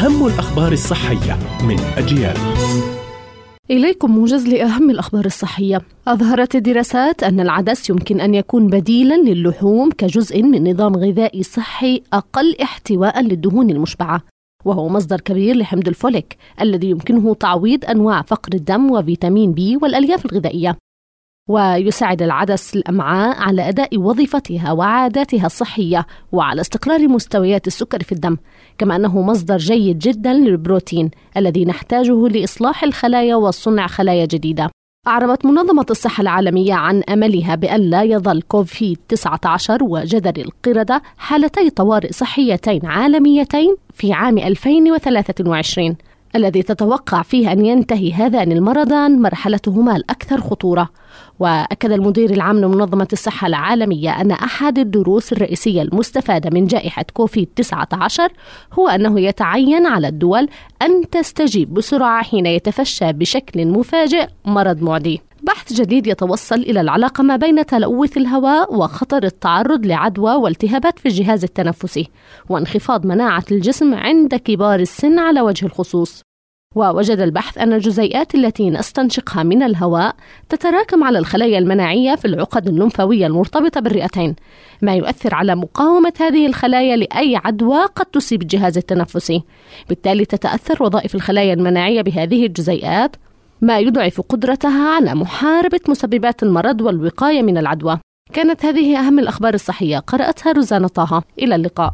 أهم الأخبار الصحية من أجيال إليكم موجز لأهم الأخبار الصحية. أظهرت الدراسات أن العدس يمكن أن يكون بديلا للحوم كجزء من نظام غذائي صحي أقل احتواء للدهون المشبعة. وهو مصدر كبير لحمض الفوليك الذي يمكنه تعويض أنواع فقر الدم وفيتامين بي والألياف الغذائية. ويساعد العدس الأمعاء على أداء وظيفتها وعاداتها الصحية وعلى استقرار مستويات السكر في الدم كما أنه مصدر جيد جدا للبروتين الذي نحتاجه لإصلاح الخلايا وصنع خلايا جديدة. أعربت منظمة الصحة العالمية عن أملها بأن لا يظل كوفيد 19 وجدر القردة حالتي طوارئ صحيتين عالميتين في عام 2023 الذي تتوقع فيه أن ينتهي هذان المرضان مرحلتهما الأكثر خطورة. وأكد المدير العام لمنظمة الصحة العالمية أن أحد الدروس الرئيسية المستفادة من جائحة كوفيد 19 هو أنه يتعين على الدول أن تستجيب بسرعة حين يتفشى بشكل مفاجئ مرض معدي. بحث جديد يتوصل إلى العلاقة ما بين تلوث الهواء وخطر التعرض لعدوى والتهابات في الجهاز التنفسي وانخفاض مناعة الجسم عند كبار السن على وجه الخصوص. ووجد البحث أن الجزيئات التي نستنشقها من الهواء تتراكم على الخلايا المناعية في العقد اللمفاوية المرتبطة بالرئتين ما يؤثر على مقاومة هذه الخلايا لأي عدوى قد تصيب الجهاز التنفسي. بالتالي تتأثر وظائف الخلايا المناعية بهذه الجزيئات ما يضعف قدرتها على محاربة مسببات المرض والوقاية من العدوى. كانت هذه أهم الأخبار الصحية. قرأتها روزانا طه. إلى اللقاء.